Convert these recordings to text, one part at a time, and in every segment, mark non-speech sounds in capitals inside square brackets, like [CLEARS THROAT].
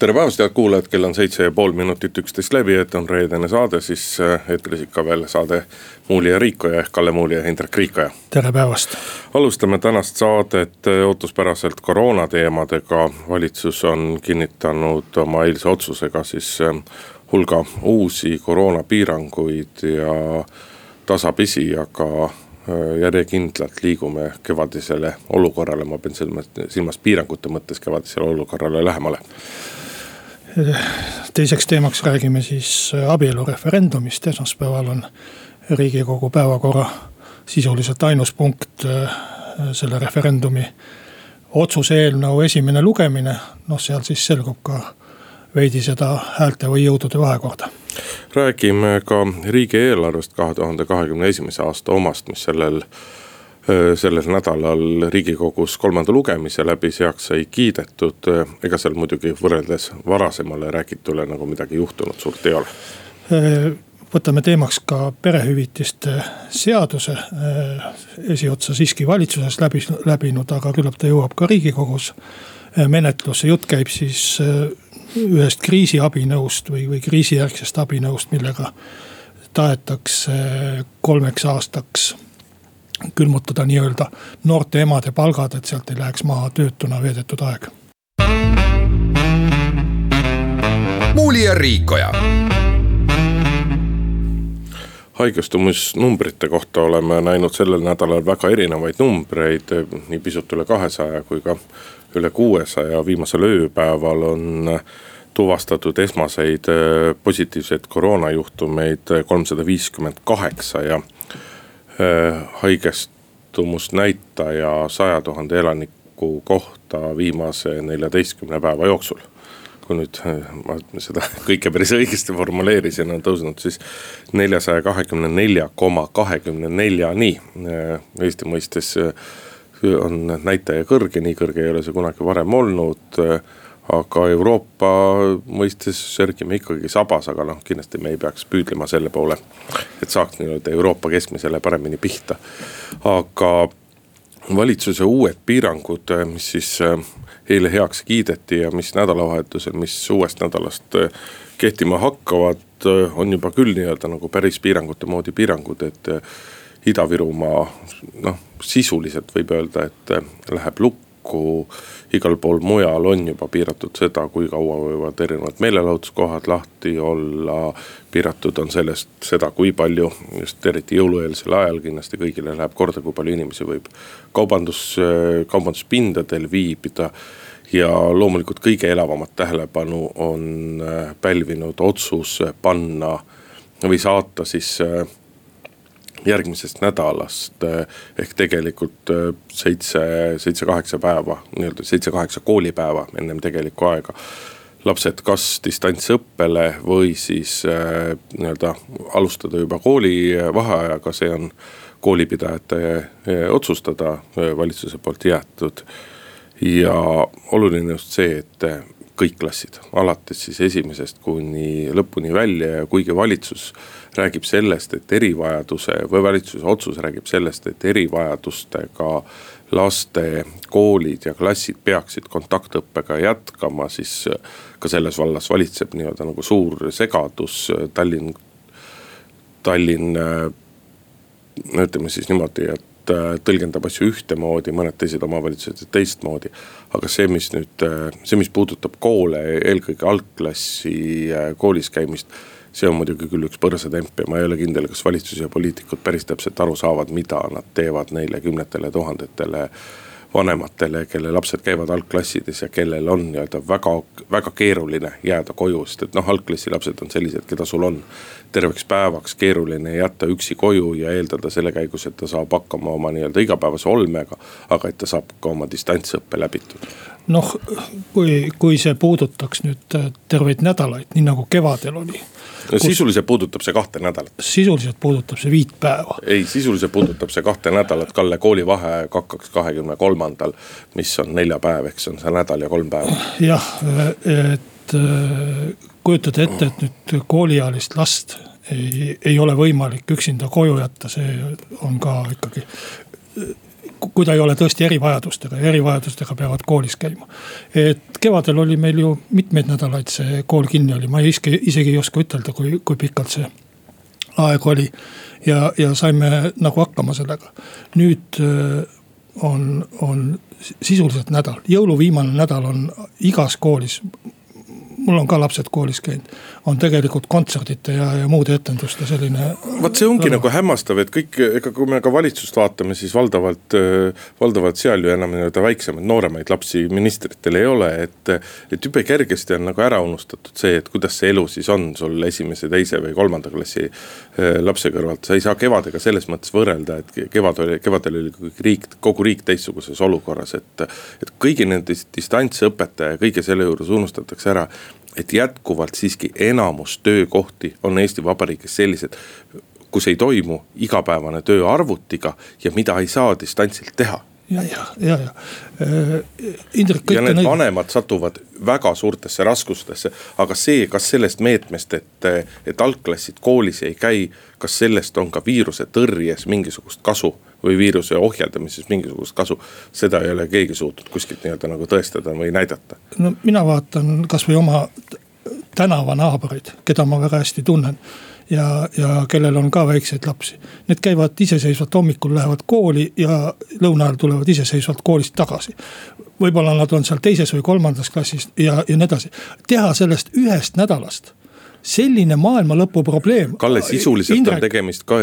tere päevast, head kuulajad, kell on seitse ja pool minutit üksteist läbi, et on reedene saade, siis äh, eetris ikka veel saade Muuli ja Riikoja ehk Kalle Muuli ja Indrek Riikoja. tere päevast. alustame tänast saadet äh, ootuspäraselt koroona teemadega. valitsus on kinnitanud oma eilse otsusega siis äh, hulga uusi koroonapiiranguid ja tasapisi, aga järjekindlalt liigume kevadisele olukorrale, ma pean silmas, silmas piirangute mõttes kevadisele olukorrale lähemale teiseks teemaks räägime siis abielureferendumist, esmaspäeval on riigikogu päevakorra sisuliselt ainus punkt äh, selle referendumi otsuse eelnõu esimene lugemine, noh seal siis selgub ka veidi seda häälte või jõudude vahekorda. räägime ka riigieelarvest kahe tuhande kahekümne esimese aasta omast, mis sellel sellel nädalal riigikogus kolmanda lugemise läbi heaks sai kiidetud. ega seal muidugi võrreldes varasemale räägitule nagu midagi juhtunud suurt ei ole. Võtame teemaks ka perehüvitiste seaduse, esiotsa siiski valitsuses läbi, läbinud, aga küllap ta jõuab ka riigikogus. Menetlusse, jutt käib siis ühest kriisiabinõust või, või kriisijärgsest abinõust, millega tahetakse kolmeks aastaks külmutada nii-öelda noorte emade palgad, et sealt ei läheks maha töötuna veedetud aeg. muuli ja Riikoja haigestumisnumbrite kohta oleme näinud sellel nädalal väga erinevaid numbreid, nii pisut üle kahesaja kui ka üle kuuesaja, viimasel ööpäeval on tuvastatud esmaseid positiivseid koroonajuhtumeid kolmsada viiskümmend kaheksa ja haigestumusnäitaja saja tuhande elaniku kohta viimase neljateistkümne päeva jooksul. kui nüüd äh, ma seda [LAUGHS] kõike päris õigesti formuleerisin, on tõusnud siis neljasaja kahekümne nelja koma kahekümne neljani. Äh, Eesti mõistes on näitaja kõrge, nii kõrge ei ole see kunagi varem olnud aga Euroopa mõistes sörgime ikkagi sabas, aga noh, kindlasti me ei peaks püüdlema selle poole, et saaks nii-öelda Euroopa keskmisele paremini pihta. aga valitsuse uued piirangud, mis siis äh, eile heaks kiideti ja mis nädalavahetusel, mis uuest nädalast äh, kehtima hakkavad, äh, on juba küll nii-öelda nagu päris piirangute moodi piirangud, et Ida-Virumaa noh, sisuliselt võib öelda, et läheb lukku igal pool mujal on juba piiratud seda, kui kaua võivad erinevad meelelahutuskohad lahti olla. piiratud on sellest seda, kui palju just eriti jõulueelsel ajal kindlasti kõigile läheb korda, kui palju inimesi võib kaubandus, kaubanduspindadel viibida ja loomulikult kõige elavamat tähelepanu on äh, pälvinud otsus panna või saata siis äh, järgmisest nädalast eh, ehk tegelikult eh, seitse, seitse-kaheksa päeva, nii-öelda seitse-kaheksa koolipäeva ennem tegelikku aega. lapsed kas distantsõppele või siis eh, nii-öelda alustada juba koolivaheajaga, see on koolipidajate otsustada, valitsuse poolt jäetud. ja oluline just see, et kõik klassid, alates siis esimesest kuni lõpuni välja ja kuigi valitsus räägib sellest, et erivajaduse või valitsuse otsus räägib sellest, et erivajadustega laste koolid ja klassid peaksid kontaktõppega jätkama, siis ka selles vallas valitseb nii-öelda nagu suur segadus. Tallinn, Tallinn ütleme siis niimoodi, et tõlgendab asju ühtemoodi, mõned teised omavalitsused teistmoodi. aga see, mis nüüd, see, mis puudutab koole, eelkõige algklassi koolis käimist see on muidugi küll üks põrsatemp ja ma ei ole kindel, kas valitsus ja poliitikud päris täpselt aru saavad, mida nad teevad neile kümnetele tuhandetele vanematele, kelle lapsed käivad algklassides ja kellel on nii-öelda väga, väga keeruline jääda koju, sest et noh, algklassi lapsed on sellised, keda sul on terveks päevaks keeruline jätta üksi koju ja eeldada selle käigus, et ta saab hakkama oma nii-öelda igapäevase olmega. aga et ta saab ka oma distantsõppe läbitud. Noh, kui, kui see puudutaks nüüd terveid nädalaid, nii nagu kevadel oli no sisuliselt puudutab see kahte nädalat. sisuliselt puudutab see viit päeva. ei, sisuliselt puudutab see kahte nädalat, Kalle, koolivaheaeg hakkaks kahekümne kolmandal, mis on neljapäev, eks on see nädal ja kolm päeva. jah, et kujutada ette, et nüüd kooliealist last ei, ei ole võimalik üksinda koju jätta, see on ka ikkagi kui ta ei ole tõesti erivajadustega ja erivajadustega peavad koolis käima. et kevadel oli meil ju mitmeid nädalaid see kool kinni oli, ma ei iske, isegi ei oska ütelda, kui, kui pikalt see aeg oli. ja, ja saime nagu hakkama sellega. nüüd äh, on, on sisuliselt nädal, jõuluviimane nädal on igas koolis mul on ka lapsed koolis käinud, on tegelikult kontserdite ja, ja muude etenduste selline. vot see ongi nagu hämmastav, et kõik, ega kui me ka valitsust vaatame, siis valdavalt, valdavalt seal ju enam nii-öelda väiksemaid, nooremaid lapsi ministritel ei ole, et. et jube kergesti on nagu ära unustatud see, et kuidas see elu siis on sul esimese, teise või kolmanda klassi eh, lapse kõrvalt. sa ei saa kevadega selles mõttes võrrelda, et kevad oli, kevadel oli kõik riik, kogu riik teistsuguses olukorras, et. et kõigi nende distantsõpete ja kõige selle juures unustatakse ära et jätkuvalt siiski enamus töökohti on Eesti Vabariigis sellised, kus ei toimu igapäevane töö arvutiga ja mida ei saa distantsilt teha ja, ja, ja, ja äh,. Indrek. ja need vanemad satuvad väga suurtesse raskustesse, aga see, kas sellest meetmest, et, et algklassid koolis ei käi, kas sellest on ka viiruse tõrjes mingisugust kasu või viiruse ohjeldamises mingisugust kasu. seda ei ole keegi suutnud kuskilt nii-öelda nagu tõestada või näidata. no mina vaatan kasvõi oma tänavanaabreid, keda ma väga hästi tunnen ja, ja kellel on ka väikseid lapsi. Need käivad iseseisvalt, hommikul lähevad kooli ja lõuna ajal tulevad iseseisvalt koolist tagasi. võib-olla nad on seal teises või kolmandas klassis ja, ja nii edasi. teha sellest ühest nädalast selline maailma lõpu probleem. Kalle, sisuliselt Indrek... on tegemist ka,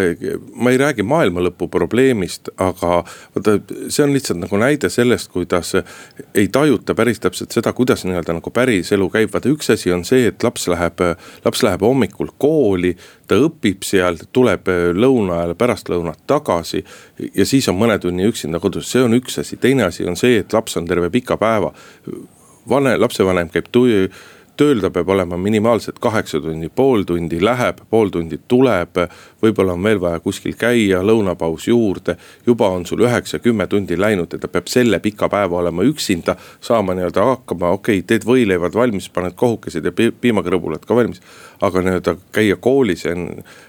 ma ei räägi maailma lõpu probleemist, aga vaata, see on lihtsalt nagu näide sellest, kuidas ei tajuta päris täpselt seda, kuidas nii-öelda nagu päris elu käib. vaata, üks asi on see, et laps läheb, laps läheb hommikul kooli, ta õpib seal, tuleb lõuna ajal pärastlõunat tagasi. ja siis on mõne tunni üksinda kodus, see on üks asi, teine asi on see, et laps on terve pika päeva. vanem, lapsevanem käib tuju tööl ta peab olema minimaalselt kaheksa tundi, pool tundi läheb, pool tundi tuleb. võib-olla on veel vaja kuskil käia, lõunapaus juurde. juba on sul üheksa, kümme tundi läinud ja ta peab selle pika päeva olema üksinda. saama nii-öelda hakkama, okei okay,, teed võileivad valmis, paned kohukesed ja piimakõrvulad ka valmis. Aga nii-öelda käia koolis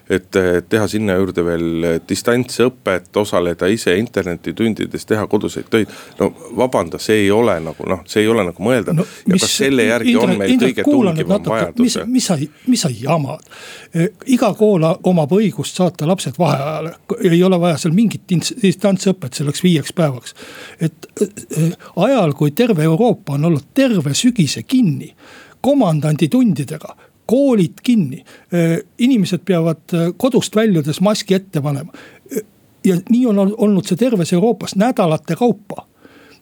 et teha sinna juurde veel distantsõpet, osaleda ise internetitundides, teha koduseid töid. no vabanda, see ei ole nagu noh, see ei ole nagu mõeldav no,. ja kas selle järgi Indre, on meil Indre, kõige tungivam vajadus? mis, mis sa, mis sa jamad. E, iga kool omab õigust saata lapsed vaheajale, ei ole vaja seal mingit distantsõpet selleks viieks päevaks. et e, e, ajal, kui terve Euroopa on olnud terve sügise kinni komandanditundidega koolid kinni, inimesed peavad kodust väljudes maski ette panema. ja nii on olnud see terves Euroopas nädalate kaupa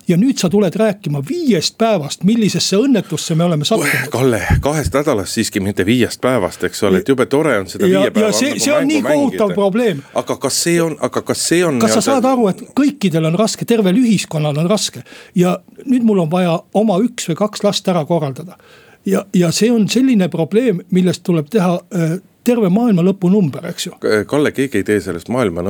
ja nüüd sa tuled rääkima viiest päevast, millisesse õnnetusse me oleme sattunud. Kalle, kahest nädalast siiski, mitte viiest päevast, eks ole, et jube tore on seda ja, viie päeva. see, nagu see on nii kohutav probleem. aga kas see on, aga kas see on. kas sa saad aru, et kõikidel on raske, tervel ühiskonnal on raske ja nüüd mul on vaja oma üks või kaks last ära korraldada ja, ja see on selline probleem, millest tuleb teha äh, terve maailma lõpu number, eks ju. Kalle, keegi ei tee sellest maailma,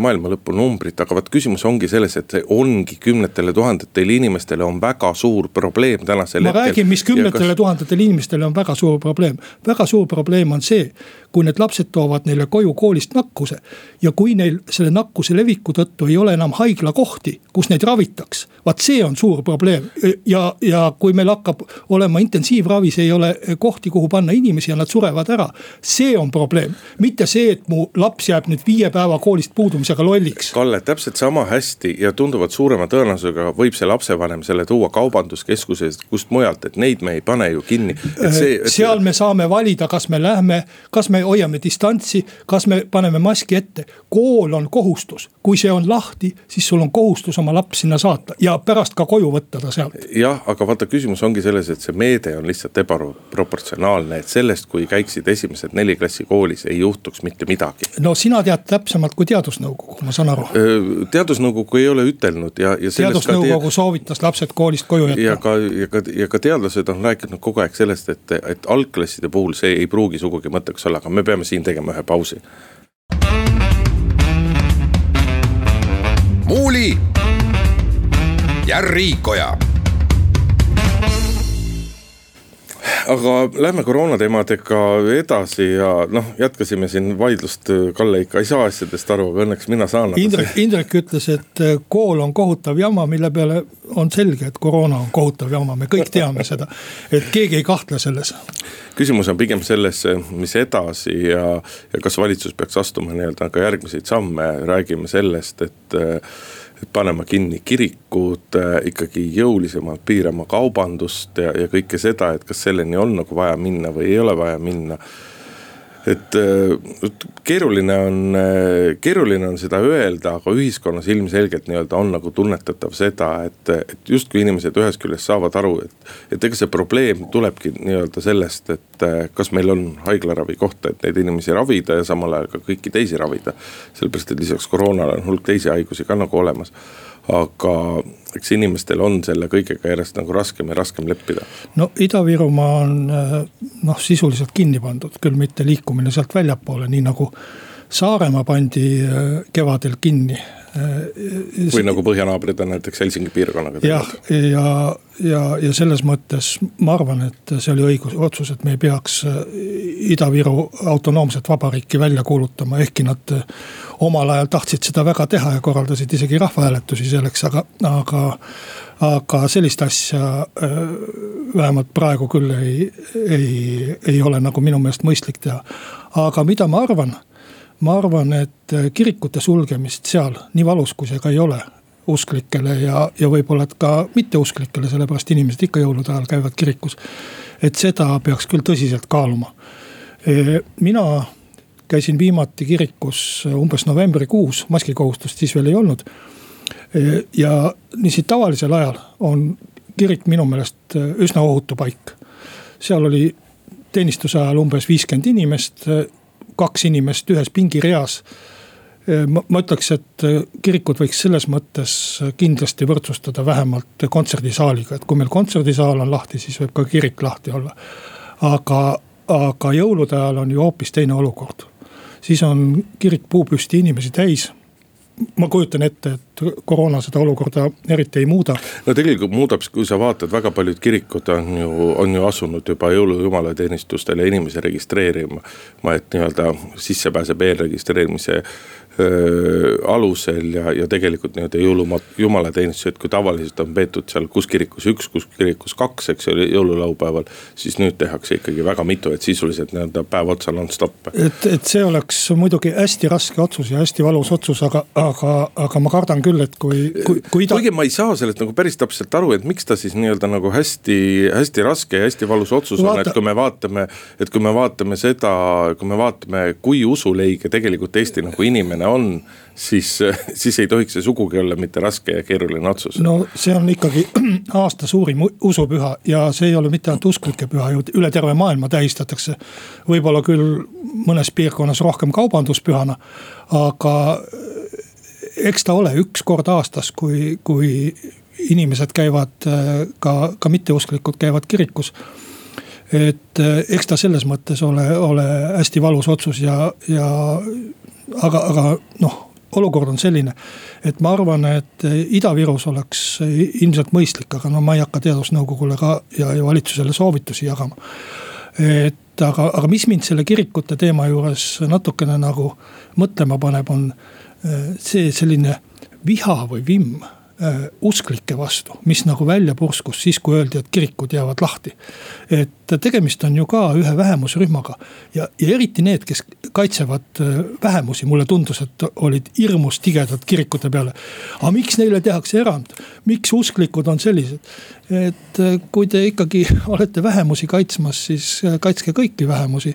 maailma lõpu numbrit, aga vot küsimus ongi selles, et see ongi kümnetele tuhandetele inimestele on väga suur probleem tänasel hetkel. ma räägin, mis kümnetele kas... tuhandetele inimestele on väga suur probleem. väga suur probleem on see, kui need lapsed toovad neile koju koolist nakkuse. ja kui neil selle nakkuse leviku tõttu ei ole enam haiglakohti, kus neid ravitaks. vaat see on suur probleem ja, ja kui meil hakkab olema intensiivravis, ei ole kohti, kuhu panna inimesi ja nad surevad ära. see on probleem, mitte see, et mu laps jääb nüüd viie päeva koolist puudumisega lolliks. Kalle, täpselt sama hästi ja tunduvalt suurema tõenäosusega võib see lapsevanem selle tuua kaubanduskeskusest, kust mujalt, et neid me ei pane ju kinni. Et... seal me saame valida, kas me lähme, kas me hoiame distantsi, kas me paneme maski ette. kool on kohustus, kui see on lahti, siis sul on kohustus oma laps sinna saata ja pärast ka koju võtta ta sealt. jah, aga vaata, küsimus ongi selles, et see meede on lihtsalt ebaproportsionaalne, et sellest, kui käiksid esimesed neli klassi koolis, ei juhtuks mitte midagi. no sina tead täpsemalt kui teadusnõukogu, ma saan aru. teadusnõukogu ei ole ütelnud ja, ja. teadusnõukogu te... soovitas lapsed koolist koju jätta. ja ka, ja ka, ja ka teadlased on rääkinud kogu aeg sellest, et, et algklasside puhul see ei pruugi sugugi mõtteks olla, aga me peame siin tegema ühe pausi. muuli ja Riikoja aga lähme koroonateemadega edasi ja noh, jätkasime siin vaidlust, Kalle ikka ei saa asjadest aru, aga õnneks mina saan. Indrek, Indrek ütles, et äh, kool on kohutav jama, mille peale on selge, et koroona on kohutav jama, me kõik teame seda. et keegi ei kahtle selles. küsimus on pigem selles, mis edasi ja, ja kas valitsus peaks astuma nii-öelda ka järgmiseid samme, räägime sellest, et panema kinni kirikud, äh, ikkagi jõulisemalt piirama kaubandust ja, ja kõike seda, et kas selleni on nagu vaja minna või ei ole vaja minna et äh, keeruline on, äh, keeruline on seda öelda, aga ühiskonnas ilmselgelt nii-öelda on nagu tunnetatav seda, et, et justkui inimesed ühest küljest saavad aru, et. et ega see probleem tulebki nii-öelda sellest, et äh, kas meil on haiglaravikohta, et neid inimesi ravida ja samal ajal ka kõiki teisi ravida. sellepärast, et lisaks koroonale on hulk teisi haigusi ka nagu olemas aga eks inimestel on selle kõigega järjest nagu raskem ja raskem leppida. no Ida-Virumaa on noh, sisuliselt kinni pandud, küll mitte liikumine sealt väljapoole, nii nagu Saaremaa pandi kevadel kinni või nagu põhjanaabrid on näiteks Helsingi piirkonnaga teinud. ja, ja, ja, ja selles mõttes ma arvan, et see oli õigus, otsus, et me ei peaks äh, Ida-Viru autonoomset vabariiki välja kuulutama, ehkki nad äh, omal ajal tahtsid seda väga teha ja korraldasid isegi rahvahääletusi selleks, aga, aga. aga sellist asja äh, vähemalt praegu küll ei, ei, ei ole nagu minu meelest mõistlik teha. aga mida ma arvan ma arvan, et äh, kirikute sulgemist seal, nii valus kui see ka ei ole, usklikele ja, ja võib-olla ka mitteusklikele, sellepärast inimesed ikka jõulude ajal käivad kirikus. et seda peaks küll tõsiselt kaaluma. mina käisin viimati kirikus umbes novembrikuus, maskikohustust siis veel ei olnud. ja niiviisi tavalisel ajal on kirik minu meelest äh, üsna ohutu paik. seal oli teenistuse ajal umbes viiskümmend inimest kaks inimest ühes pingireas. ma, ma ütleks, et kirikut võiks selles mõttes kindlasti võrdsustada vähemalt kontserdisaaliga, et kui meil kontserdisaal on lahti, siis võib ka kirik lahti olla. aga, aga jõulude ajal on ju hoopis teine olukord. siis on kirik puupüsti inimesi täis ma kujutan ette, et koroona seda olukorda eriti ei muuda. no tegelikult muudab, kui sa vaatad, väga paljud kirikud on ju, on ju asunud juba jõulujumalateenistustele inimesi registreerima. et nii-öelda sisse pääseb eelregistreerimise alusel ja, ja tegelikult nii-öelda jõulumaa, jumalateenistused, kui tavaliselt on peetud seal kus kirikus üks, kus kirikus kaks, eks ju, jõululaupäeval. siis nüüd tehakse ikkagi väga mitu, et sisuliselt nii-öelda päev otsa nonstop. et, et see oleks muidugi hästi raske otsus ja hästi valus otsus, aga, aga, aga ma kardan küll, et kui, kui, kui ta. kuigi ma ei saa sellest nagu päris täpselt aru, et miks ta siis nii-öelda nagu hästi, hästi raske ja hästi valus otsus Vaata... on, et kui me vaatame. et kui me vaatame seda, kui me vaatame, kui usuleige tegelikult Eesti nagu inimene inimene on, siis, [LAUGHS] siis ei tohiks see sugugi olla mitte raske ja keeruline otsus. no see on ikkagi [CLEARS THROAT] aasta suurim usupüha ja see ei ole mitte ainult usklike püha üle terve maailma tähistatakse. võib-olla küll mõnes piirkonnas rohkem kaubanduspühana, aga eks ta ole üks kord aastas, kui, kui inimesed käivad ka, ka mitteusklikud käivad kirikus et eks ta selles mõttes ole, ole hästi valus otsus ja, ja aga, aga noh, olukord on selline, et ma arvan, et Ida-Virus oleks ilmselt mõistlik, aga no ma ei hakka teadusnõukogule ka ja, ja valitsusele soovitusi jagama. et aga, aga mis mind selle kirikute teema juures natukene nagu mõtlema paneb, on eh, see selline viha või vimm eh, usklike vastu, mis nagu välja purskus siis, kui öeldi, et kirikud jäävad lahti. et tegemist on ju ka ühe vähemusrühmaga. ja, ja eriti need, kes kaitsevad äh, vähemusi, mulle tundus, et olid hirmus tigedad kirikute peale. aga miks neile tehakse erand, miks usklikud on sellised? et äh, kui te ikkagi [LAUGHS] olete vähemusi kaitsmas, siis äh, kaitske kõiki vähemusi.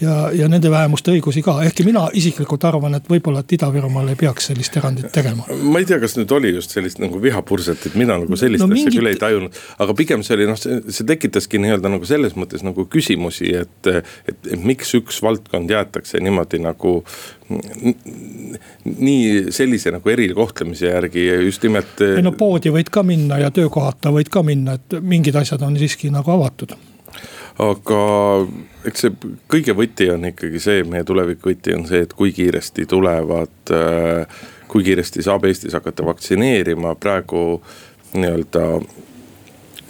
ja, ja nende vähemuste õigusi ka, ehkki mina isiklikult arvan, et võib-olla, et Ida-Virumaal ei peaks sellist erandit tegema. ma ei tea, kas nüüd oli just sellist nagu vihapurset, et mina nagu sellist no, asja mingit... küll ei tajunud. aga pigem see oli noh, see tekitaski nii-öelda nagu selles mõttes nagu küsimusi, et, et, et miks üks valdkond jäetakse niimoodi nagu nii sellise nagu erikohtlemise järgi just nimelt. ei no poodi võid ka minna ja töökohata võid ka minna, et mingid asjad on siiski nagu avatud aga eks see kõige võti on ikkagi see, meie tuleviku võti on see, et kui kiiresti tulevad, kui kiiresti saab Eestis hakata vaktsineerima, praegu nii-öelda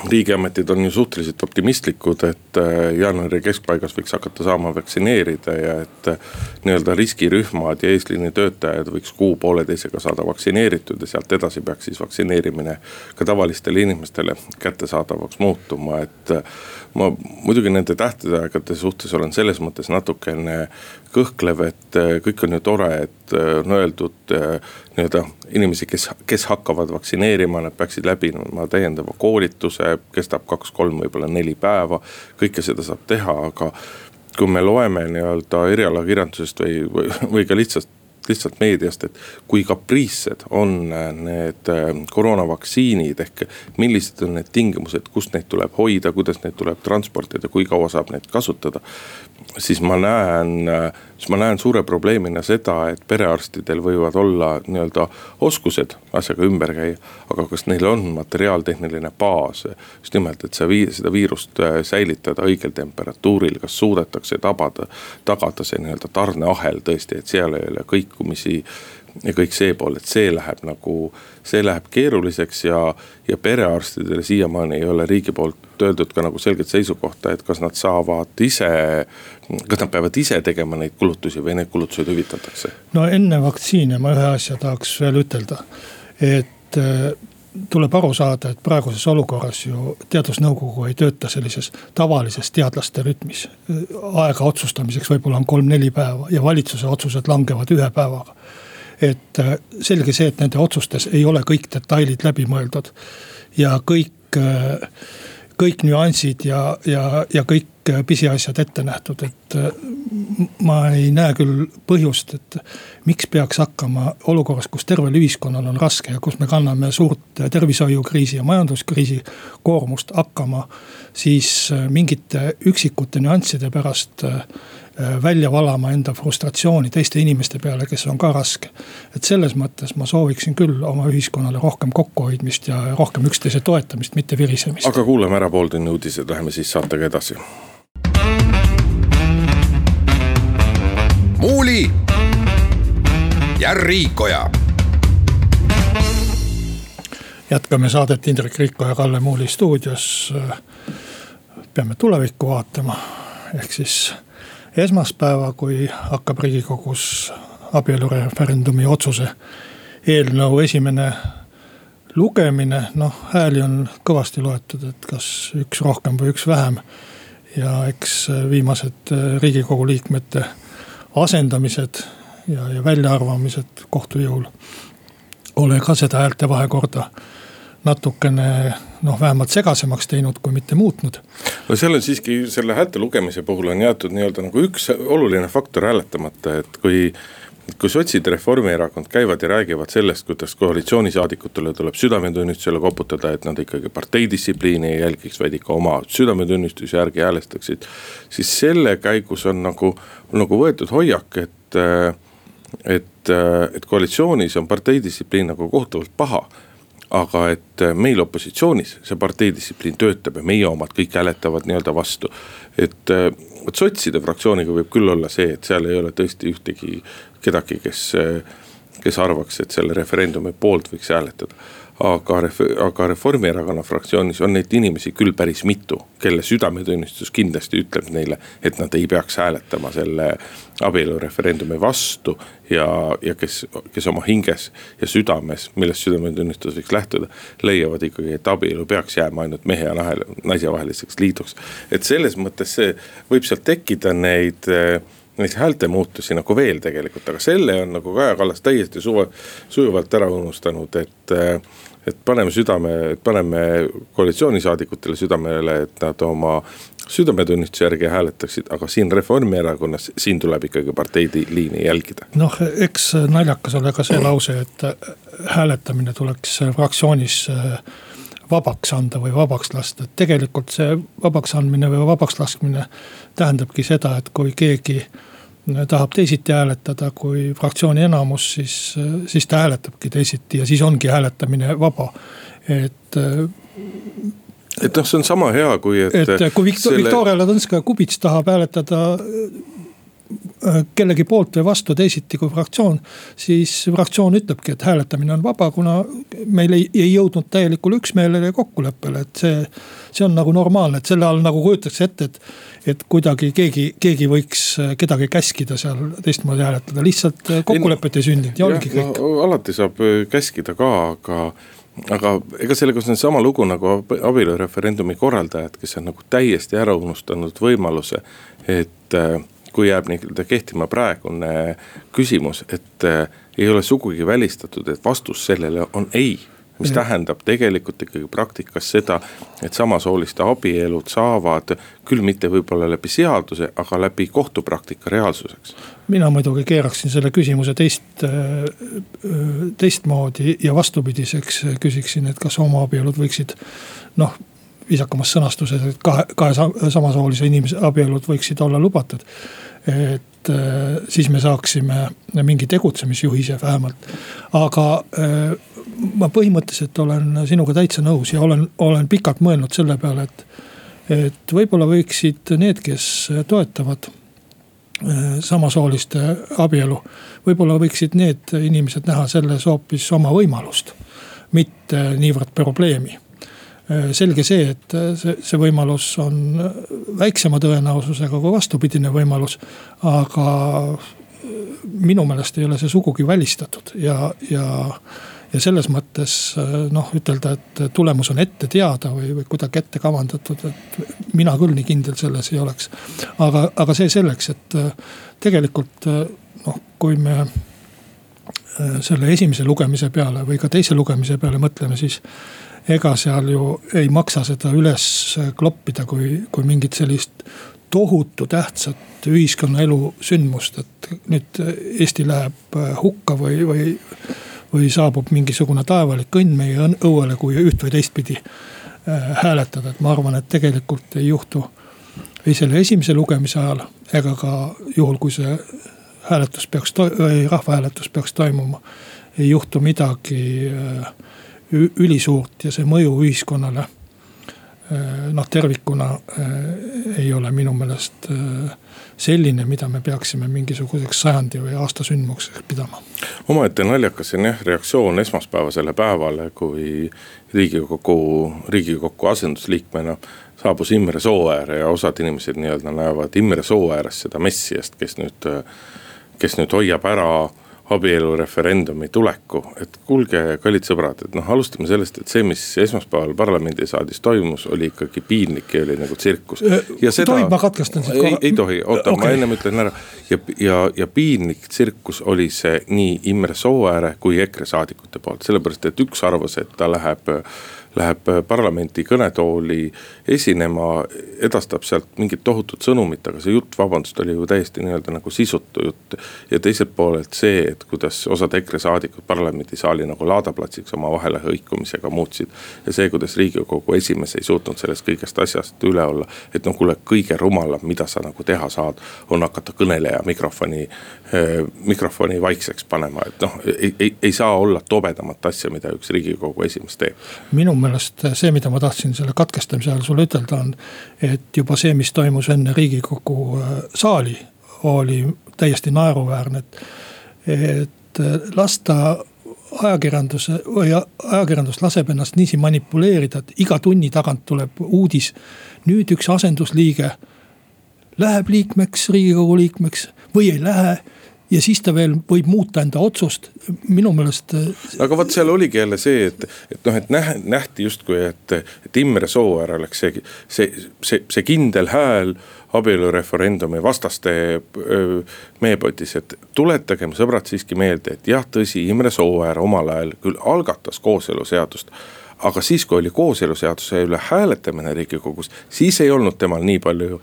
riigiametid on ju suhteliselt optimistlikud, et äh, jaanuari keskpaigas võiks hakata saama vaktsineerida ja et äh, nii-öelda riskirühmad ja eesliini töötajad võiks kuu-pooleteisega saada vaktsineeritud ja sealt edasi peaks siis vaktsineerimine ka tavalistele inimestele kättesaadavaks muutuma, et. Äh, ma muidugi nende tähtaegade suhtes olen selles mõttes natukene kõhklev, et kõik on ju tore, et on öeldud nii-öelda inimesi, kes, kes hakkavad vaktsineerima, nad peaksid läbima täiendava koolituse, kestab kaks-kolm, võib-olla neli päeva. kõike seda saab teha, aga kui me loeme nii-öelda erialakirjandusest või, või, või ka lihtsalt lihtsalt meediast, et kui kapriissed on need äh, koroonavaktsiinid ehk millised on need tingimused, kust neid tuleb hoida, kuidas neid tuleb transportida, kui kaua saab neid kasutada. siis ma näen, siis ma näen suure probleemina seda, et perearstidel võivad olla nii-öelda oskused asjaga ümber käia. aga kas neil on materiaaltehniline baas just nimelt, et see vii-, seda viirust äh, säilitada õigel temperatuuril, kas suudetakse tabada, tagada see nii-öelda tarneahel tõesti, et seal ei ole kõikumisi ja kõik see pool, et see läheb nagu, see läheb keeruliseks ja, ja perearstidele siiamaani ei ole riigi poolt öeldud ka nagu selget seisukohta, et kas nad saavad ise. kas nad peavad ise tegema neid kulutusi või need kulutused hüvitatakse? no enne vaktsiine ma ühe asja tahaks veel ütelda, et äh, tuleb aru saada, et praeguses olukorras ju teadusnõukogu ei tööta sellises tavalises teadlaste rütmis. aega otsustamiseks võib-olla on kolm-neli päeva ja valitsuse otsused langevad ühe päevaga et äh, selge see, et nende otsustes ei ole kõik detailid läbi mõeldud. Ja kõik, äh, kõik nüansid ja, ja, ja kõik äh, pisiasjad ette nähtud, et ma ei näe küll põhjust, et miks peaks hakkama olukorras, kus tervel ühiskonnal on raske ja kus me kanname suurt tervishoiukriisi ja majanduskriisi koormust hakkama siis mingite üksikute nüansside pärast Äh, välja valama enda frustratsiooni teiste inimeste peale, kes on ka raske. et selles mõttes ma sooviksin küll oma ühiskonnale rohkem kokkuhoidmist ja rohkem üksteise toetamist, mitte virisemist. aga kuulame ära pooltunni uudised, läheme siis saatega edasi. muuli ja Riikoja jätkame saadet Indrek Riiko ja Kalle Muuli stuudios. peame tulevikku vaatama, ehk siis esmaspäeva, kui hakkab riigikogus abielureferendumi otsuse eelnõu esimene lugemine, noh hääli on kõvasti loetud, et kas üks rohkem või üks vähem. ja eks viimased riigikogu liikmete asendamised ja, ja väljaarvamised kohtujõul ole ka seda häälte vahekorda natukene noh, vähemalt segasemaks teinud, kui mitte muutnud. no seal on siiski selle häälte lugemise puhul on jäetud nii-öelda nagu üks oluline faktor hääletamata, et kui kui sotsid Reformierakond käivad ja räägivad sellest, kuidas koalitsioonisaadikutele tuleb südametunnistusele koputada, et nad ikkagi parteidistsipliini ei jälgiks, vaid ikka oma südametunnistuse järgi häälestaksid. siis selle käigus on nagu, nagu võetud hoiak, et, et, et koalitsioonis on parteidistsipliin nagu kohutavalt paha aga et äh, meil opositsioonis see parteidistsipliin töötab ja meie omad kõik hääletavad nii-öelda vastu. et äh, vot sotside fraktsiooniga võib küll olla see, et seal ei ole tõesti ühtegi kedagi, kes, äh, kes arvaks, et selle referendumi poolt võiks hääletada. Aga, aga Reformierakonna fraktsioonis on neid inimesi küll päris mitu, kelle südametunnistus kindlasti ütleb neile, et nad ei peaks hääletama selle abielureferendumi vastu. ja, ja kes, kes oma hinges ja südames, millest südametunnistus võiks lähtuda, leiavad ikkagi, et abielu peaks jääma ainult mehe ja naise vaheliseks liiduks. et selles mõttes see võib sealt tekkida neid neid häälte muutusi nagu veel tegelikult, aga selle on nagu Kaja Kallas täiesti suve, sujuvalt ära unustanud, et et paneme südame, paneme koalitsioonisaadikutele südamele, et nad oma südametunnistuse järgi hääletaksid, aga siin Reformierakonnas, siin tuleb ikkagi parteide liini jälgida. noh, eks naljakas ole ka see lause, et hääletamine tuleks fraktsioonis äh, vabaks anda või vabaks lasta, et tegelikult see vabaks andmine või vabaks laskmine tähendabki seda, et kui keegi tahab teisiti hääletada kui fraktsiooni enamus, siis, siis ta hääletabki teisiti ja siis ongi hääletamine vaba, et et noh, see on sama hea, kui et. et kui Viktor- selle..., Viktoria Ladõnskaja-Kubits tahab hääletada kellegi poolt või vastu teisiti kui fraktsioon. siis fraktsioon ütlebki, et hääletamine on vaba, kuna meil ei, ei jõudnud täielikule üksmeelele ja kokkuleppele, et see. see on nagu normaalne, et selle all nagu kujutatakse ette, et, et kuidagi keegi, keegi võiks kedagi käskida seal teistmoodi hääletada, lihtsalt kokkulepet ei sündinud ja oligi kõik no,. alati saab äh, käskida ka, aga aga ega sellega on sama lugu nagu abielureferendumi korraldajad, kes on nagu täiesti ära unustanud võimaluse, et äh, kui jääb nii-öelda kehtima praegune küsimus, et äh, ei ole sugugi välistatud, et vastus sellele on ei. Mis tähendab tegelikult ikkagi praktikas seda, et samasooliste abielud saavad küll mitte võib-olla läbi seaduse, aga läbi kohtupraktika reaalsuseks. mina muidugi keeraksin selle küsimuse teist, äh, äh, teistmoodi ja vastupidiseks küsiksin, et kas homoabielud võiksid noh viisakamas sõnastuses, et kahe, kahe samasoolise inimese abielud võiksid olla lubatud et äh, siis me saaksime mingi tegutsemisjuhise vähemalt. aga äh, ma põhimõtteliselt olen sinuga täitsa nõus ja olen, olen pikalt mõelnud selle peale, et. et võib-olla võiksid need, kes toetavad äh, samasooliste abielu. võib-olla võiksid need inimesed näha selles hoopis oma võimalust, mitte niivõrd probleemi selge see, et äh, see, see võimalus on äh, väiksema tõenäosusega kui vastupidine võimalus. aga minu meelest ei ole see sugugi välistatud ja, ja, ja selles mõttes noh, ütelda, et tulemus on ette teada või, või kuidagi ette kavandatud, et mina küll nii kindel selles ei oleks. aga, aga see selleks, et tegelikult noh, kui me selle esimese lugemise peale või ka teise lugemise peale mõtleme, siis ega seal ju ei maksa seda üles kloppida kui, kui mingit sellist tohutu tähtsat ühiskonnaelu sündmust, et nüüd Eesti läheb hukka või, või. või saabub mingisugune taevalik õnn meie õuele, kui üht või teistpidi äh, hääletada, et ma arvan, et tegelikult ei juhtu. ei selle esimese lugemise ajal ega ka juhul, kui see hääletus peaks, rahvahääletus peaks toimuma. ei juhtu midagi äh, ülisuurt ja see mõju ühiskonnale äh, noh, tervikuna äh, ei ole minu meelest äh, selline, mida me peaksime mingisuguseks sajandi või aasta sündmuseks pidama. omaette naljakas on jah reaktsioon esmaspäevasele päevale, kui riigikogu, riigikokku asendusliikmena saabus Imre Sooäär ja osad inimesed nii-öelda näevad Imre Sooääres seda messiast, kes nüüd, kes nüüd hoiab ära abielureferendumi tuleku, et kuulge, kallid sõbrad, et noh, alustame sellest, et see, mis esmaspäeval parlamendisaalis toimus, oli ikkagi piinlik ja oli nagu tsirkus. tohib, ma katkestan sind korra? ei tohi, oota okay., ma ennem ütlen ära ja, ja, ja piinlik tsirkus oli see nii Imre Sooääre kui EKRE saadikute poolt, sellepärast et üks arvas, et ta läheb läheb parlamenti kõnetooli esinema, edastab sealt mingit tohutut sõnumit, aga see jutt, vabandust, oli ju täiesti nii-öelda nagu sisutu jutt. ja teiselt poolelt see, et kuidas osad EKRE saadikud parlamendisaali nagu laadaplatsiks oma vahele hõikumisega muutsid. ja see, kuidas riigikogu esimees ei suutnud sellest kõigest asjast üle olla. et no kuule, kõige rumalam, mida sa nagu teha saad, on hakata kõneleja mikrofoni äh,, mikrofoni vaikseks panema, et noh, ei, ei, ei saa olla tobedamat asja, mida üks riigikogu esimees teeb. minu meelest see, mida ma tahtsin selle katkestamise ajal sulle ütelda, on. et juba see, mis toimus enne riigikogu äh, saali, oli täiesti naeruväärne, et. et lasta ajakirjanduse või ajakirjandus laseb ennast niiviisi manipuleerida, et iga tunni tagant tuleb uudis. nüüd üks asendusliige läheb liikmeks, riigikogu liikmeks või ei lähe ja siis ta veel võib muuta enda otsust, minu meelest. Äh, aga vot seal oligi jälle see, et, et noh, et nähti justkui, et, et Imre Sooäär oleks see, see, see, see kindel hääl abielureferendumi vastaste meepotis, et tuletagem sõbrad siiski meelde, et jah, tõsi, Imre Sooäär omal ajal küll algatas kooseluseadust aga siis, kui oli kooseluseaduse üle hääletamine riigikogus, siis ei olnud temal nii palju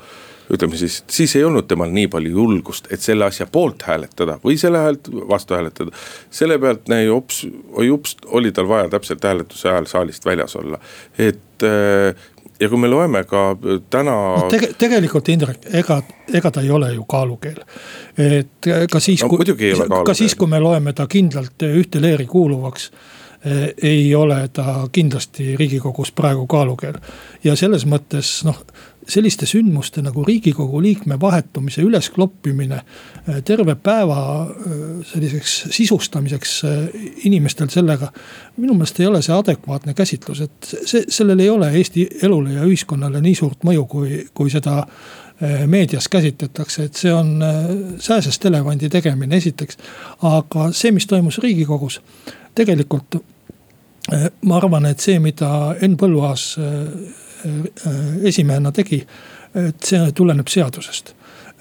ütleme siis, siis ei olnud temal nii palju julgust, et selle asja poolt hääletada või selle häält vastu hääletada. selle pealt näi hops, oi ups, oli tal vaja täpselt hääletuse ajal saalist väljas olla, et äh, ja kui me loeme ka täna no,. Tege, tegelikult Indrek, ega, ega ta ei ole ju kaalukeel. et ka siis no,, kui, ka siis, kui me loeme ta kindlalt ühte leeri kuuluvaks ei ole ta kindlasti riigikogus praegu kaalukeel. ja selles mõttes noh, selliste sündmuste nagu riigikogu liikme vahetumise üleskloppimine äh, terve päeva äh, selliseks sisustamiseks äh, inimestel sellega. minu meelest ei ole see adekvaatne käsitlus, et see, sellel ei ole Eesti elule ja ühiskonnale nii suurt mõju, kui, kui seda meedias käsitletakse, et see on sääsest elevandi tegemine, esiteks. aga see, mis toimus riigikogus, tegelikult ma arvan, et see, mida Henn Põlluaas esimehena tegi. et see tuleneb seadusest.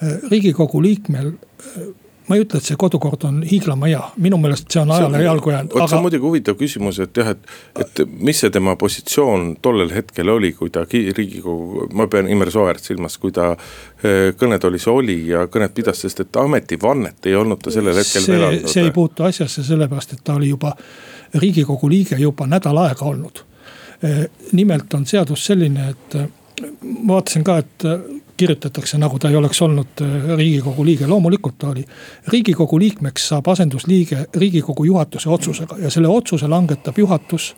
Äh, riigikogu liikmel äh, ma ei ütle, et see kodukord on hiiglama hea, minu meelest see on ajale jalgu jäänud. vot aga... see on muidugi huvitav küsimus, et jah, et, et mis see tema positsioon tollel hetkel oli, kui ta riigikogu, ma pean Imre Sooäärt silmas, kui ta kõnetoolis oli ja kõnet pidas, sest et ametivannet ei olnud ta sellel hetkel see, veel andnud. see ei puutu asjasse, sellepärast et ta oli juba riigikogu liige juba nädal aega olnud nimelt on seadus selline, et ma vaatasin ka, et kirjutatakse, nagu ta ei oleks olnud riigikogu liige, loomulikult ta oli. riigikogu liikmeks saab asendusliige riigikogu juhatuse otsusega ja selle otsuse langetab juhatus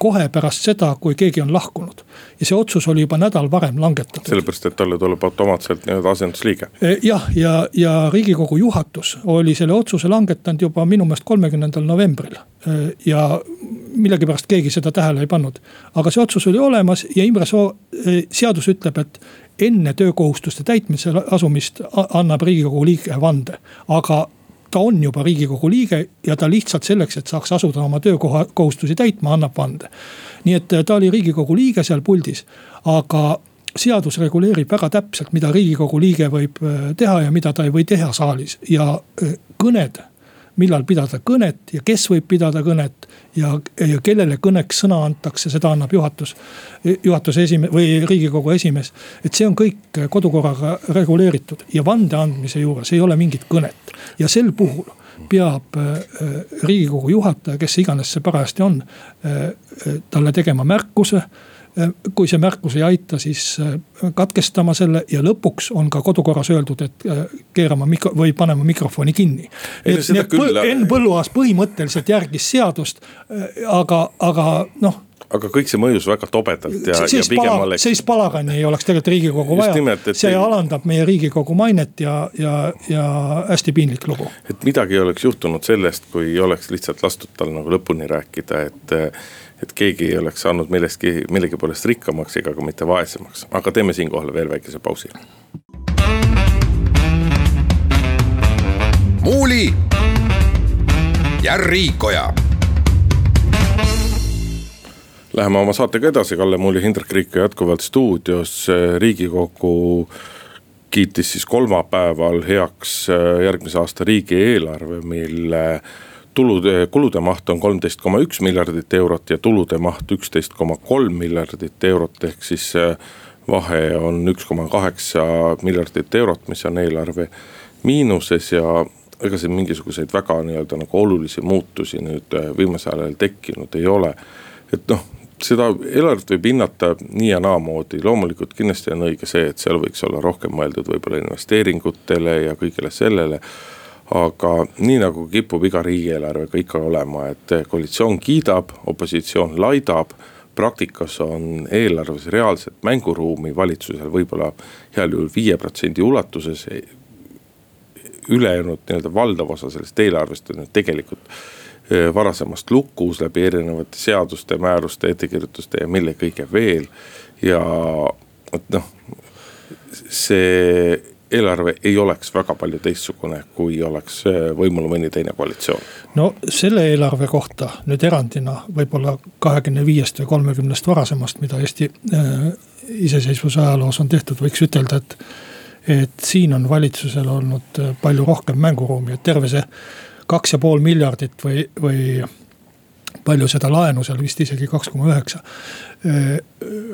kohe pärast seda, kui keegi on lahkunud. ja see otsus oli juba nädal varem langetatud. sellepärast, et talle tuleb automaatselt nii-öelda asendusliige. E, jah, ja, ja, ja riigikogu juhatus oli selle otsuse langetanud juba minu meelest kolmekümnendal novembril. E, ja millegipärast keegi seda tähele ei pannud. aga see otsus oli olemas ja Imre Soo, e, seadus ütleb, et enne töökohustuste täitmisele asumist annab riigikogu liige vande. aga ta on juba riigikogu liige ja ta lihtsalt selleks, et saaks asuda oma töökoha kohustusi täitma, annab vande. nii et ta oli riigikogu liige seal puldis, aga seadus reguleerib väga täpselt, mida riigikogu liige võib äh, teha ja mida ta ei või teha saalis ja äh, kõned millal pidada kõnet ja kes võib pidada kõnet ja, ja kellele kõneks sõna antakse, seda annab juhatus. juhatuse esimees või riigikogu esimees, et see on kõik kodukorraga reguleeritud ja vande andmise juures ei ole mingit kõnet ja sel puhul peab äh, riigikogu juhataja, kes iganes see parajasti on, äh, talle tegema märkuse Äh, kui see märkus ei aita, siis äh, katkestama selle ja lõpuks on ka kodukorras öeldud, et äh, keerama mikro või panema mikrofoni kinni. Enn Põlluaas põhimõtteliselt järgis seadust, aga, aga noh aga kõik see mõjus väga tobedalt ja, ja pigem oleks. sellist palagani ei oleks tegelikult riigikogu vaja. see ei... alandab meie riigikogu mainet ja, ja, ja hästi piinlik lugu. et midagi ei oleks juhtunud sellest, kui oleks lihtsalt lastud tal nagu lõpuni rääkida, et et keegi ei oleks saanud millestki, millegi poolest rikkamaks ega ka mitte vaesemaks, aga teeme siinkohal veel väikese pausi. muuli ja Riikoja. Läheme oma saatega edasi, Kalle Muuli, Hindrek Riik jätkuvalt stuudios, riigikogu kiitis siis kolmapäeval heaks järgmise aasta riigieelarve, mille tulude, kulude maht on kolmteist koma üks miljardit eurot ja tulude maht üksteist koma kolm miljardit eurot, ehk siis äh, vahe on üks koma kaheksa miljardit eurot, mis on eelarve miinuses ja ega siin mingisuguseid väga nii-öelda nagu olulisi muutusi nüüd äh, viimasel ajal tekkinud ei ole. et noh, seda eelarvet võib hinnata nii ja naamoodi, loomulikult kindlasti on õige see, et seal võiks olla rohkem mõeldud võib-olla investeeringutele ja kõigele sellele aga nii nagu kipub iga riigieelarvega ikka olema, et koalitsioon kiidab, opositsioon laidab praktikas on eelarves reaalset mänguruumi valitsusel võib-olla heal juhul viie protsendi ulatuses. ülejäänud nii-öelda valdav osa sellest eelarvest on ju tegelikult varasemast lukus läbi erinevate seaduste, määruste, ettekirjutuste ja mille kõige veel. ja et noh, see eelarve ei oleks väga palju teistsugune, kui oleks võimul mõni teine koalitsioon. no selle eelarve kohta nüüd erandina võib-olla kahekümne viiest või kolmekümnest varasemast, mida Eesti äh, iseseisvuse ajaloos on tehtud, võiks ütelda, et. et siin on valitsusel olnud äh, palju rohkem mänguruumi, et terve see kaks ja pool miljardit või, või palju seda laenu seal vist isegi kaks koma üheksa äh,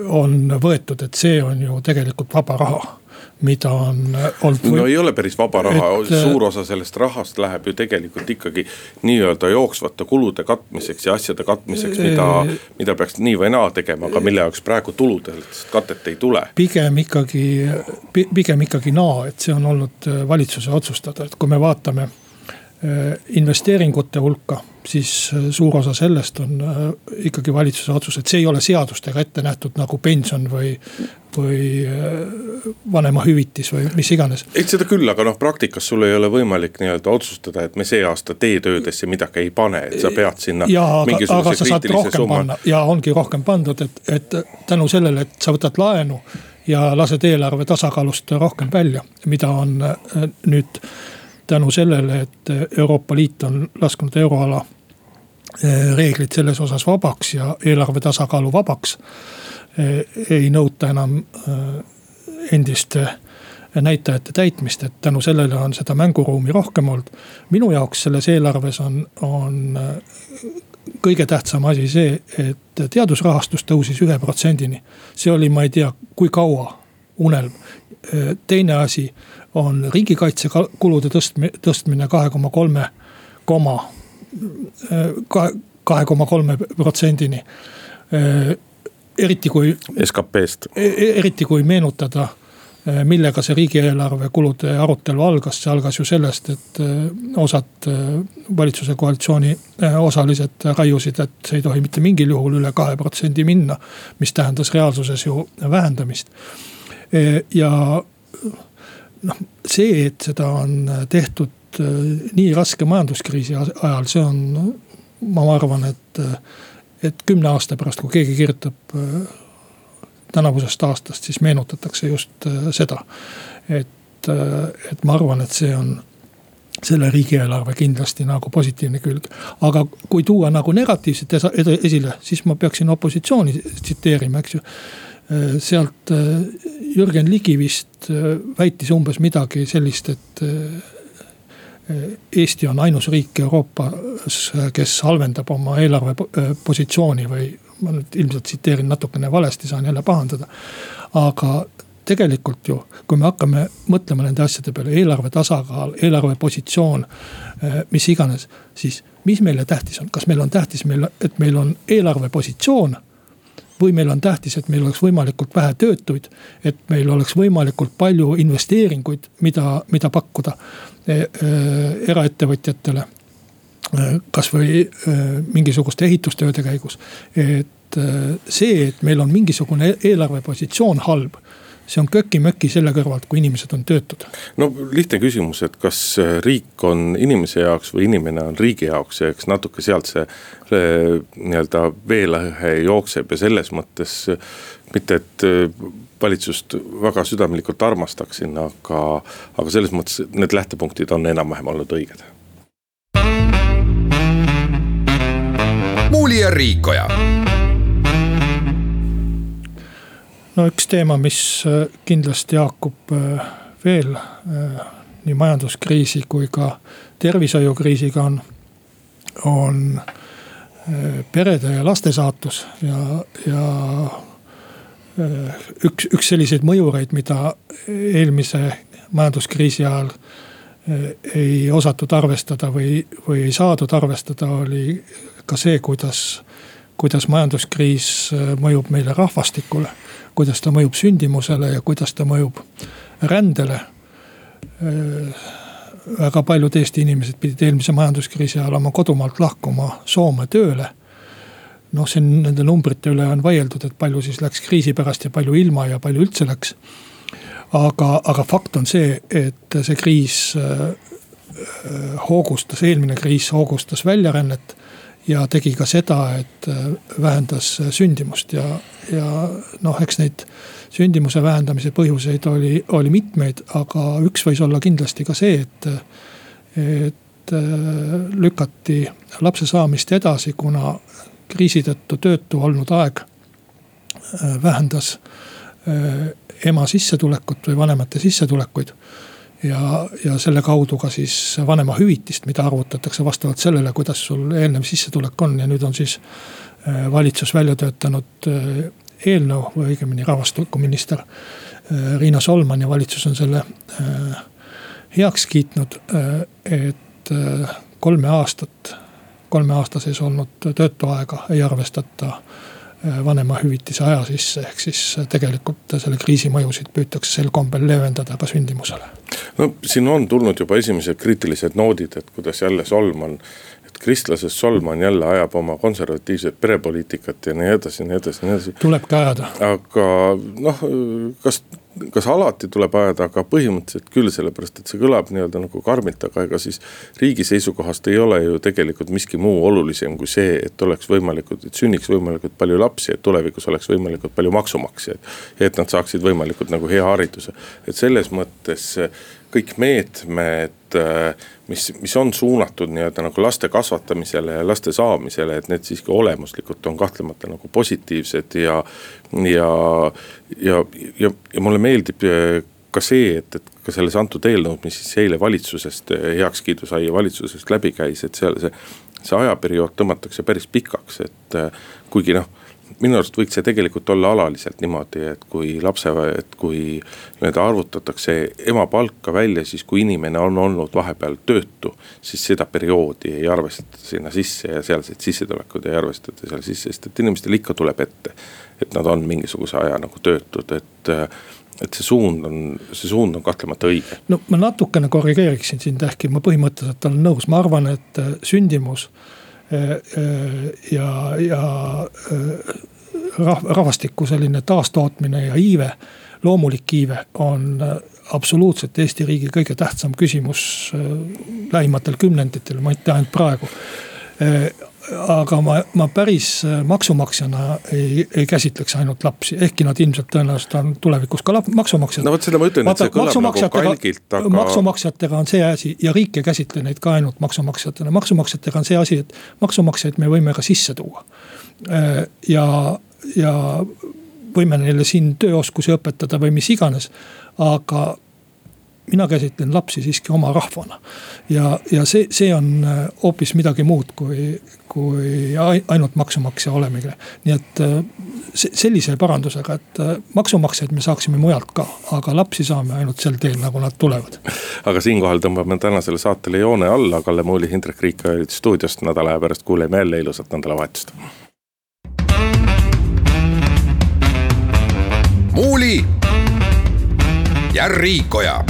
on võetud, et see on ju tegelikult vaba raha mida on olnud või.... no ei ole päris vaba raha, suur osa sellest rahast läheb ju tegelikult ikkagi nii-öelda jooksvate kulude katmiseks ja asjade katmiseks, mida, mida peaks nii või naa tegema, aga mille jaoks praegu tuludest katet ei tule. pigem ikkagi, pigem ikkagi naa, et see on olnud valitsuse otsustada, et kui me vaatame investeeringute hulka siis äh, suur osa sellest on äh, ikkagi valitsuse otsus, et see ei ole seadustega ette nähtud nagu pension või. või äh, vanemahüvitis või mis iganes. eks seda küll, aga noh, praktikas sul ei ole võimalik nii-öelda otsustada, et me see aasta teetöödesse midagi ei pane, et sa pead sinna. ja, aga, aga sa saad rohkem summa. panna ja ongi rohkem pandud, et, et tänu sellele, et sa võtad laenu ja lased eelarve tasakaalust rohkem välja, mida on nüüd tänu sellele, et Euroopa Liit on lasknud euroala Eh, reeglid selles osas vabaks ja eelarve tasakaalu vabaks. Eh, ei nõuta enam eh, endiste näitajate täitmist, et tänu sellele on seda mänguruumi rohkem olnud. minu jaoks selles eelarves on, on kõige tähtsam asi see, et teadusrahastus tõusis ühe protsendini. see oli, ma ei tea, kui kaua unelm. Teine asi on riigikaitsekulude tõstmine, tõstmine kahe koma kolme koma kahe koma kolme protsendini. eriti kui. SKP-st. E-, e-, eriti kui meenutada, millega see riigieelarve kulude arutelu algas, see algas ju sellest, et osad valitsuse koalitsiooni osalised raiusid, et see ei tohi mitte mingil juhul üle kahe protsendi minna. mis tähendas reaalsuses ju vähendamist. Ja noh, see, et seda on tehtud Äh, nii raske majanduskriisi ajal, see on, ma arvan, et, et kümne aasta pärast, kui keegi kirjutab äh, tänavusest aastast, siis meenutatakse just äh, seda. et, et ma arvan, et see on selle riigieelarve kindlasti nagu positiivne külg. aga kui tuua nagu negatiivset esile, siis ma peaksin opositsiooni tsiteerima, eks ju. Sealt Jürgen Ligi vist väitis umbes midagi sellist, et Eesti on ainus riik Euroopas, kes halvendab oma eelarvepositsiooni või ma nüüd ilmselt tsiteerin natukene valesti, saan jälle pahandada. aga tegelikult ju, kui me hakkame mõtlema nende asjade peale, eelarve tasakaal, eelarvepositsioon, mis iganes, siis mis meile tähtis on, kas meil on tähtis meil, et meil on eelarvepositsioon või meil on tähtis, et meil oleks võimalikult vähe töötuid, et meil oleks võimalikult palju investeeringuid, mida, mida pakkuda e, e, eraettevõtjatele. E, kasvõi mingisuguste ehitustööde käigus, et see, et meil on mingisugune eelarvepositsioon halb see on köki-möki selle kõrvalt, kui inimesed on töötud. no lihtne küsimus, et kas riik on inimese jaoks või inimene on riigi jaoks ja eks natuke sealt see nii-öelda veelõhe jookseb ja selles mõttes. mitte, et valitsust väga südamlikult armastaksin, aga, aga selles mõttes need lähtepunktid on enam-vähem olnud õiged. muuli ja Riikoja no üks teema, mis äh, kindlasti haakub äh, veel äh, nii majanduskriisi kui ka tervishoiukriisiga on, on perede ja laste saatus ja, ja üks, üks selliseid mõjureid, mida eelmise majanduskriisi ajal ei osatud arvestada või, või ei saadud arvestada, oli ka see, kuidas, kuidas majanduskriis mõjub meile rahvastikule kuidas ta mõjub sündimusele ja kuidas ta mõjub rändele. väga paljud Eesti inimesed pidid eelmise majanduskriisi ajal oma kodumaalt lahkuma Soome tööle. noh, siin nende numbrite üle on vaieldud, et palju siis läks kriisi pärast ja palju ilma ja palju üldse läks. aga, aga fakt on see, et see kriis hoogustas, eelmine kriis hoogustas väljarännet ja tegi ka seda, et vähendas sündimust ja, ja noh, eks neid sündimuse vähendamise põhjuseid oli, oli mitmeid, aga üks võis olla kindlasti ka see, et, et lükati lapse saamist edasi, kuna kriisi tõttu töötu olnud aeg vähendas ema sissetulekut või vanemate sissetulekuid ja, ja selle kaudu ka siis vanemahüvitist, mida arvutatakse vastavalt sellele, kuidas sul eelnev sissetulek on. Ja nüüd on siis äh, valitsus välja töötanud äh, eelnõu või õigemini rahvastikuminister äh, Riina Solman ja valitsus on selle heaks kiitnud, et kolme aastat, kolme aasta sees olnud töötuaega ei arvestata vanemahüvitise aja sisse, ehk siis äh, tegelikult selle kriisi mõjusid püütakse sel kombel leevendada ka sündimusele. no siin on tulnud juba esimesed kriitilised noodid, et kuidas jälle Solman et kristlasest Solman jälle ajab oma konservatiivset perepoliitikat ja nii edasi nii edasi nii edasi. tulebki ajada. aga noh, kas kas alati tuleb ajada, aga põhimõtteliselt küll, sellepärast et see kõlab nii-öelda nagu karmilt, aga ega siis riigi seisukohast ei ole ju tegelikult miski muu olulisem kui see, et oleks võimalikult, et sünniks võimalikult palju lapsi, et tulevikus oleks võimalikult palju maksumaksjaid. ja et nad saaksid võimalikult nagu hea hariduse, et selles mõttes kõik meetmed, mis, mis on suunatud nii-öelda nagu laste kasvatamisele ja laste saamisele, et need siiski olemuslikult on kahtlemata nagu positiivsed ja. ja, ja, ja, ja mulle meeldib eh, ka see, et, et ka selles antud eelnõus, mis siis eile valitsusest eh, heakskiidu sai ja valitsusest läbi käis, et seal see. see ajaperiood tõmmatakse päris pikaks, et eh, kuigi noh minu arust võiks see tegelikult olla alaliselt niimoodi, et kui lapse, et kui nii-öelda arvutatakse ema palka välja, siis kui inimene on olnud vahepeal töötu. siis seda perioodi ei arvestata sinna sisse ja sealseid sissetulekuid ei arvestata seal sisse, sest et inimestel ikka tuleb ette. et nad on mingisuguse aja nagu töötud, et, et see suund on, see suund on kahtlemata õige. no ma natukene korrigeeriksin sind, ehkki ma põhimõtteliselt olen nõus, ma arvan, et sündimus ja, ja rahvastiku selline taastootmine ja iive, loomulik iive on absoluutselt Eesti riigi kõige tähtsam küsimus lähimatel kümnenditel, mitte ainult praegu aga ma, ma päris äh, maksumaksjana ei, ei käsitleks ainult lapsi, ehkki nad ilmselt tõenäoliselt on tulevikus ka maksumaksjad. no vot seda ma ütlen, et see kõlab nagu kalgilt, aga. maksumaksjatega on see asi ja riik ei käsitle neid ka ainult maksumaksjatena, maksumaksjatega on see asi, et maksumaksjaid me võime ka sisse tuua. Äh, ja, ja võime neile siin tööoskusi õpetada või mis iganes, aga mina käsitlen lapsi siiski oma rahvana. ja, ja see, see on äh, hoopis midagi muud kui, kui ainult maksumaksja olemine. nii et äh, sellise parandusega, et äh, maksumaksjaid me saaksime mujalt ka, aga lapsi saame ainult sel teel, nagu nad tulevad. aga siinkohal tõmbame tänasele saatele joone alla, Kalle Muuli, Hindrek Riik olid stuudiost, nädala aja pärast kuuleme jälle ilusat nädalavahetust. muuli ja Riikoja